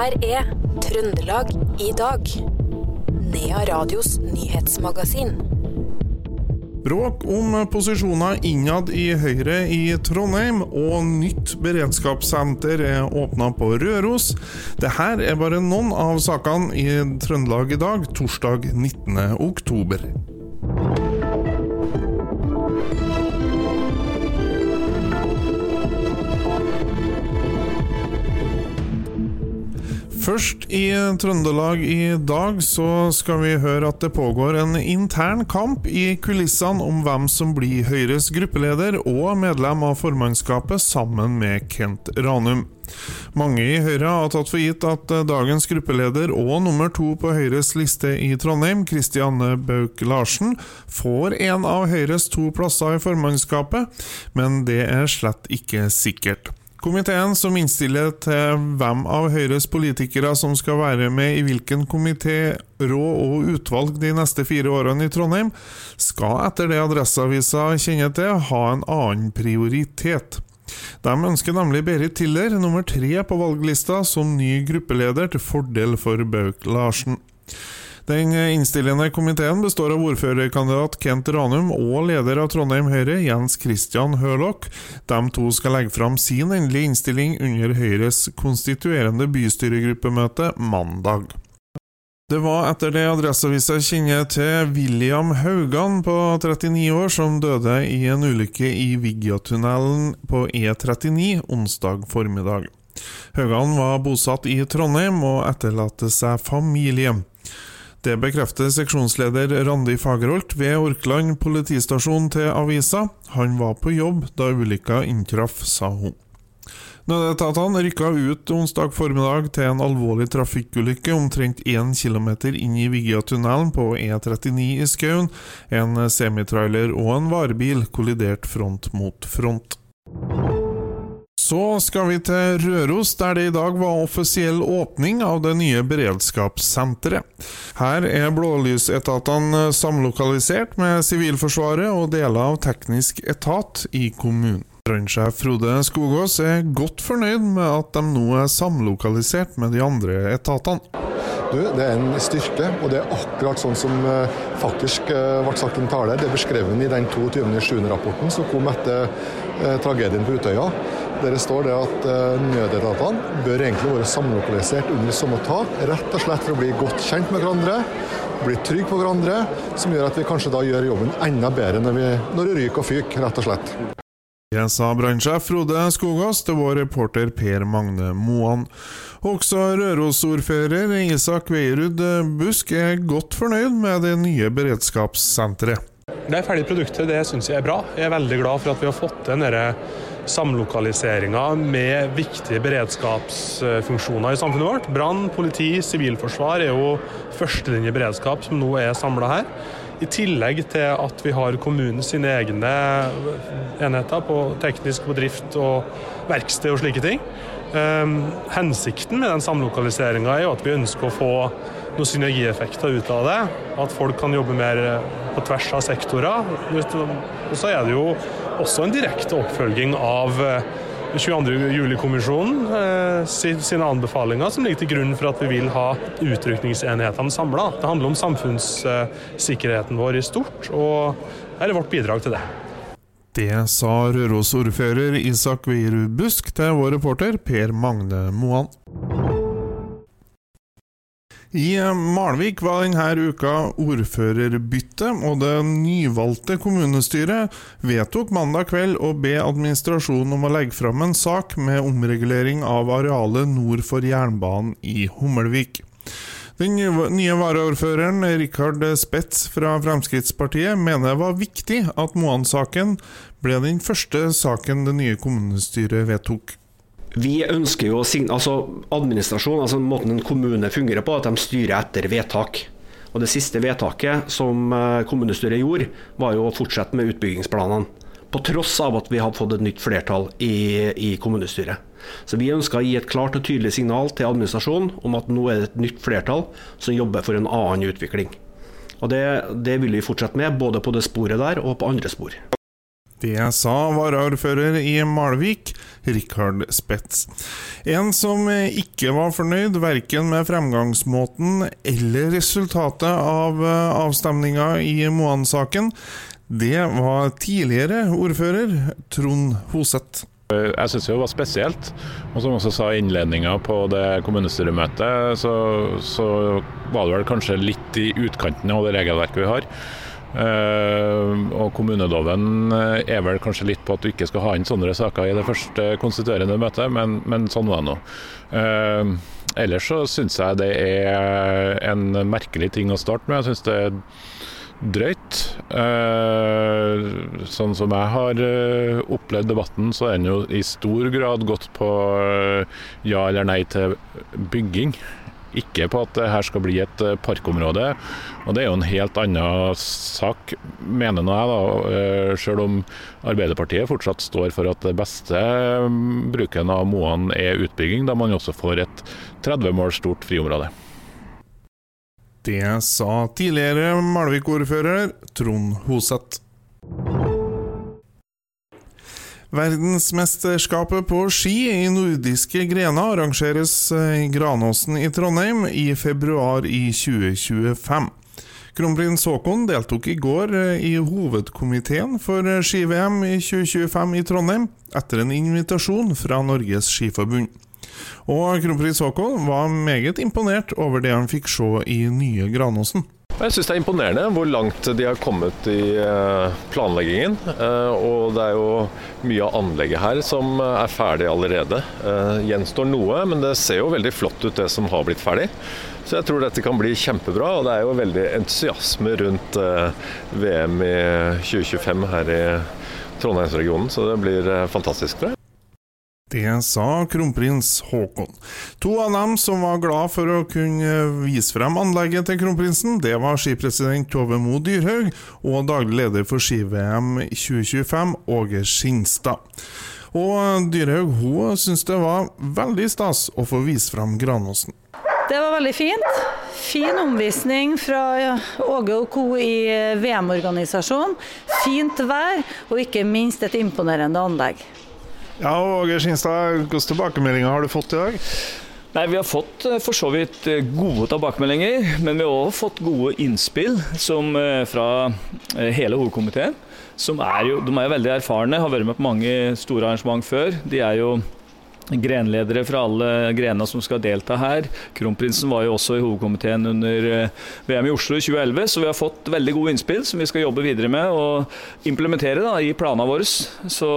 her er Trøndelag i dag. Nea Radios nyhetsmagasin. Bråk om posisjoner innad i Høyre i Trondheim, og nytt beredskapssenter er åpna på Røros. Dette er bare noen av sakene i Trøndelag i dag, torsdag 19. oktober. Først i Trøndelag i dag så skal vi høre at det pågår en intern kamp i kulissene om hvem som blir Høyres gruppeleder og medlem av formannskapet sammen med Kent Ranum. Mange i Høyre har tatt for gitt at dagens gruppeleder og nummer to på Høyres liste i Trondheim, Kristianne Bauk Larsen, får en av Høyres to plasser i formannskapet, men det er slett ikke sikkert. Komiteen som innstiller til hvem av Høyres politikere som skal være med i hvilken komité, råd og utvalg de neste fire årene i Trondheim, skal etter det Adresseavisa kjenner til, ha en annen prioritet. De ønsker nemlig Berit Tiller, nummer tre på valglista, som ny gruppeleder til fordel for Bauk Larsen. Den innstillende komiteen består av ordførerkandidat Kent Ranum og leder av Trondheim Høyre, Jens Christian Hørlock. De to skal legge fram sin endelige innstilling under Høyres konstituerende bystyregruppemøte mandag. Det var etter det Adresseavisa kjenner til William Haugan på 39 år som døde i en ulykke i Viggatunnelen på E39 onsdag formiddag. Haugan var bosatt i Trondheim og etterlater seg familie. Det bekrefter seksjonsleder Randi Fagerholt ved Orkland politistasjon til avisa. Han var på jobb da ulykka inntraff, sa hun. Nødetatene rykka ut onsdag formiddag til en alvorlig trafikkulykke omtrent 1 km inn i Vigiatunnelen på E39 i Skaun. En semitrailer og en varebil kolliderte front mot front. Så skal vi til Røros, der det i dag var offisiell åpning av det nye beredskapssenteret. Her er blålysetatene samlokalisert med Sivilforsvaret og deler av teknisk etat i kommunen. Brannsjef Frode Skogås er godt fornøyd med at de nå er samlokalisert med de andre etatene. Du, det er en styrke, og det er akkurat sånn som uh, faktisk uh, ble sagt i en tale. Det er beskrevet i den 22.7-rapporten som kom etter uh, tragedien på Utøya. Der det står det at nødetatene bør egentlig være samlokalisert under samme tak, rett og slett for å bli godt kjent med hverandre, bli trygge på hverandre, som gjør at vi kanskje da gjør jobben enda bedre når, vi, når det ryker og fyker, rett og slett. Det sa brannsjef Frode Skogås til vår reporter Per Magne Moan. Også Røros-ordfører Isak Veierud Busk er godt fornøyd med det nye beredskapssenteret. Det ferdige produktet det syns jeg er bra. Jeg er veldig glad for at vi har fått til denne samlokaliseringa med viktige beredskapsfunksjoner i samfunnet vårt. Brann, politi, sivilforsvar er jo førstelinje beredskap som nå er samla her. I tillegg til at vi har kommunens sine egne enheter på teknisk på drift og verksted og slike ting. Um, hensikten med den samlokaliseringa er jo at vi ønsker å få noen synergieffekter ut av det. At folk kan jobbe mer på tvers av sektorer. Og så er det jo også en direkte oppfølging av 22. juli-kommisjonen eh, sine anbefalinger som ligger til grunn for at vi vil ha utrykningsenhetene samla. Det handler om samfunnssikkerheten vår i stort, og her er vårt bidrag til det. Det sa Røros-ordfører Isak Veierud Busk til vår reporter Per Magne Moan. I Malvik var denne uka ordførerbytte, og det nyvalgte kommunestyret vedtok mandag kveld å be administrasjonen om å legge fram en sak med omregulering av arealet nord for jernbanen i Hummelvik. Den nye varaordføreren Rikard Spets fra Fremskrittspartiet mener det var viktig at Moan-saken ble den første saken det nye kommunestyret vedtok. Vi ønsker jo altså administrasjon, altså måten en kommune fungerer på, at de styrer etter vedtak. Og Det siste vedtaket som eh, kommunestyret gjorde, var jo å fortsette med utbyggingsplanene. På tross av at vi hadde fått et nytt flertall i, i kommunestyret. Så Vi ønsker å gi et klart og tydelig signal til administrasjonen om at nå er det et nytt flertall som jobber for en annen utvikling. Og Det, det vil vi fortsette med, både på det sporet der og på andre spor. Det sa varaordfører i Malvik, Rikard Spets. En som ikke var fornøyd verken med fremgangsmåten eller resultatet av avstemninga i Moan-saken, det var tidligere ordfører Trond Hoseth. Jeg syns det var spesielt. Og som også sa i innledninga på det kommunestyremøtet, så, så, var det vel kanskje litt i utkanten av det regelverket vi har. Uh, og kommuneloven er vel kanskje litt på at du ikke skal ha inn sånne saker i det første konstituerende møtet, men, men sånn var det nå. Uh, ellers så syns jeg det er en merkelig ting å starte med. Jeg syns det er drøyt. Uh, sånn som jeg har opplevd debatten, så er den jo i stor grad gått på ja eller nei til bygging ikke på at det her skal bli et eh, parkområde. Og Det er jo en helt annen sak, mener nå jeg, da. Eh, selv om Arbeiderpartiet fortsatt står for at det beste mm, bruken av Moan er utbygging, da man også får et 30 mål stort friområde. Det sa tidligere Malvik-ordfører Trond Hoseth. Verdensmesterskapet på ski i nordiske grener arrangeres i Granåsen i Trondheim i februar i 2025. Kronprins Haakon deltok i går i hovedkomiteen for ski-VM i 2025 i Trondheim, etter en invitasjon fra Norges Skiforbund. Og kronprins Haakon var meget imponert over det han fikk se i nye Granåsen. Jeg syns det er imponerende hvor langt de har kommet i eh, planleggingen. Eh, og det er jo mye av anlegget her som er ferdig allerede. Eh, gjenstår noe, men det ser jo veldig flott ut det som har blitt ferdig. Så jeg tror dette kan bli kjempebra. Og det er jo veldig entusiasme rundt VM i 2025 her i Trondheimsregionen, så det blir fantastisk. for jeg. Det sa kronprins Haakon. To av dem som var glad for å kunne vise frem anlegget til kronprinsen, det var skipresident Tove Mo Dyrhaug og daglig leder for ski-VM 2025, Åge Skinstad. Og Dyrhaug hun syntes det var veldig stas å få vise frem Granåsen. Det var veldig fint. Fin omvisning fra Åge og co. i VM-organisasjonen. Fint vær, og ikke minst et imponerende anlegg. Ja, Åge Skinstad, hvilke tilbakemeldinger har du fått i dag? Nei, Vi har fått eh, for så vidt eh, gode tilbakemeldinger, men vi har også fått gode innspill som, eh, fra hele hovedkomiteen. Som er jo, de er jo veldig erfarne, har vært med på mange store arrangement før. De er jo grenledere fra alle grenene som skal delta her. Kronprinsen var jo også i hovedkomiteen under VM i Oslo i 2011, så vi har fått veldig gode innspill som vi skal jobbe videre med og implementere da, i planene våre. Så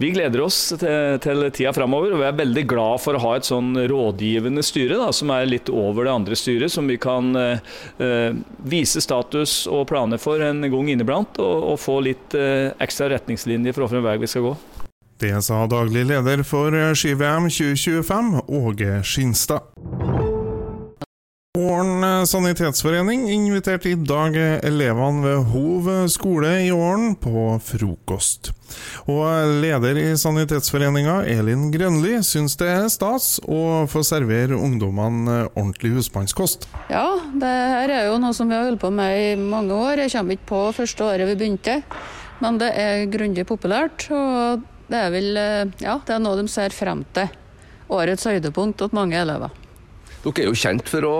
vi gleder oss til, til tida framover, og vi er veldig glad for å ha et sånn rådgivende styre, da, som er litt over det andre styret, som vi kan eh, vise status og planer for en gang inniblant, og, og få litt eh, ekstra retningslinjer for hvilken vei vi skal gå. Det sa daglig leder for ski-VM 2025, Åge Skinstad. Åren eh, sanitetsforening inviterte i dag elevene ved Hov skole i Åren på frokost. Og leder i Sanitetsforeninga, Elin Grønli, syns det er stas å få servere ungdommene ordentlig husmannskost. Ja, det her er jo noe som vi har holdt på med i mange år. Jeg kommer ikke på første året vi begynte, men det er grundig populært. Og det er vel eh, ja, det er noe de ser frem til. Årets høydepunkt hos mange elever. Dere er jo kjent for å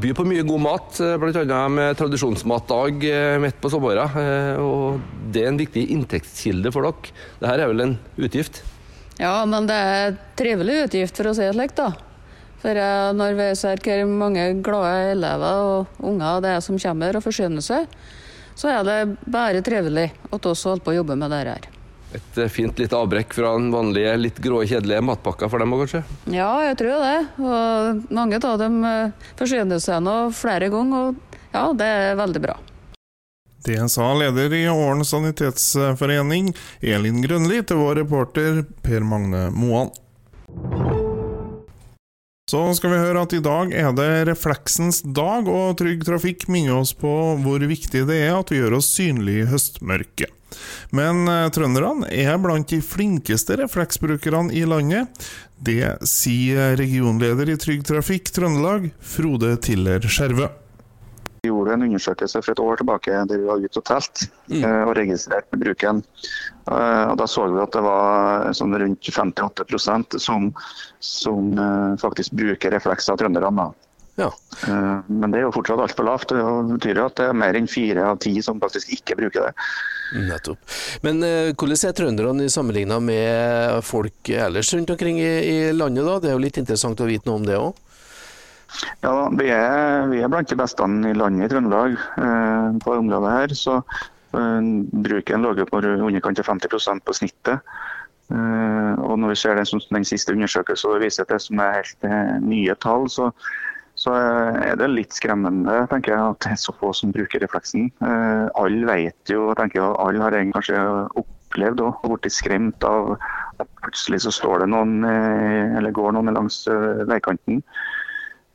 by på mye god mat, eh, bl.a. med tradisjonsmatdag eh, midt på sommeren. Eh, og det er en viktig inntektskilde for dere. Dette er vel en utgift? Ja, men det er trivelig utgift, for å si det slik, da. For når vi ser hvor mange glade elever og unger det er som kommer og forsyner seg, så er det bare trivelig at vi holder på å jobbe med dette her. Et eh, fint litt avbrekk fra den vanlige, litt grå, kjedelige matpakka for dem òg, kanskje? Ja, jeg tror det. Og mange av dem eh, forsyner seg nå flere ganger, og ja, det er veldig bra. Det sa leder i Åren sanitetsforening, Elin Grønli, til vår reporter Per Magne Moan. Så skal vi høre at i dag er det refleksens dag, og Trygg Trafikk minner oss på hvor viktig det er at vi gjør oss synlige i høstmørket. Men eh, trønderne er blant de flinkeste refleksbrukerne i landet. Det sier regionleder i Trygg Trafikk Trøndelag, Frode Tiller Skjervø. Gjorde en undersøkelse for et år tilbake der vi var ute og telt mm. og registrerte bruken. Eh, og Da så vi at det var sånn rundt 58 som, som eh, faktisk bruker refleks av trønderne. Ja. Eh, Men det er jo fortsatt altfor lavt. Det betyr jo at det er mer enn fire av ti som faktisk ikke bruker det. Nettopp. Men eh, hvordan er trønderne sammenligna med folk ellers rundt omkring i, i landet? da? Det er jo litt interessant å vite noe om det òg? Ja, vi er, vi er blant de beste i landet i Trøndelag eh, på området her. Så eh, bruken lå på underkant av 50% på snittet. Eh, og når vi ser den, den siste undersøkelsen og viser at det som er helt eh, nye tall, så, så er det litt skremmende tenker jeg, at det er så få som bruker refleksen. Eh, alle vet jo, tenker jeg, alle har kanskje opplevd og blitt skremt av at plutselig så står det noen, eh, eller går noen langs veikanten.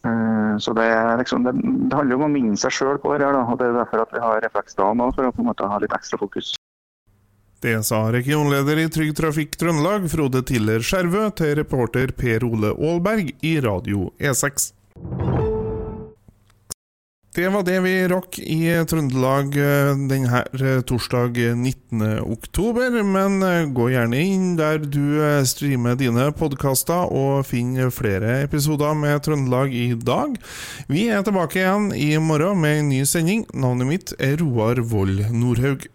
Eh, Så det, liksom, det, det handler om å minne seg sjøl på det her, da, og det er derfor at vi har refleksdagen nå, for å på en måte ha litt ekstra fokus. Det sa regionleder i Trygg Trafikk Trøndelag, Frode Tiller Skjervø, til reporter Per Ole Aalberg i Radio E E6. Det var det vi rakk i Trøndelag eh, denne eh, torsdag 19. oktober, men eh, gå gjerne inn der du eh, streamer dine podkaster og finner flere episoder med Trøndelag i dag. Vi er tilbake igjen i morgen med en ny sending. Navnet mitt er Roar Vold Nordhaug.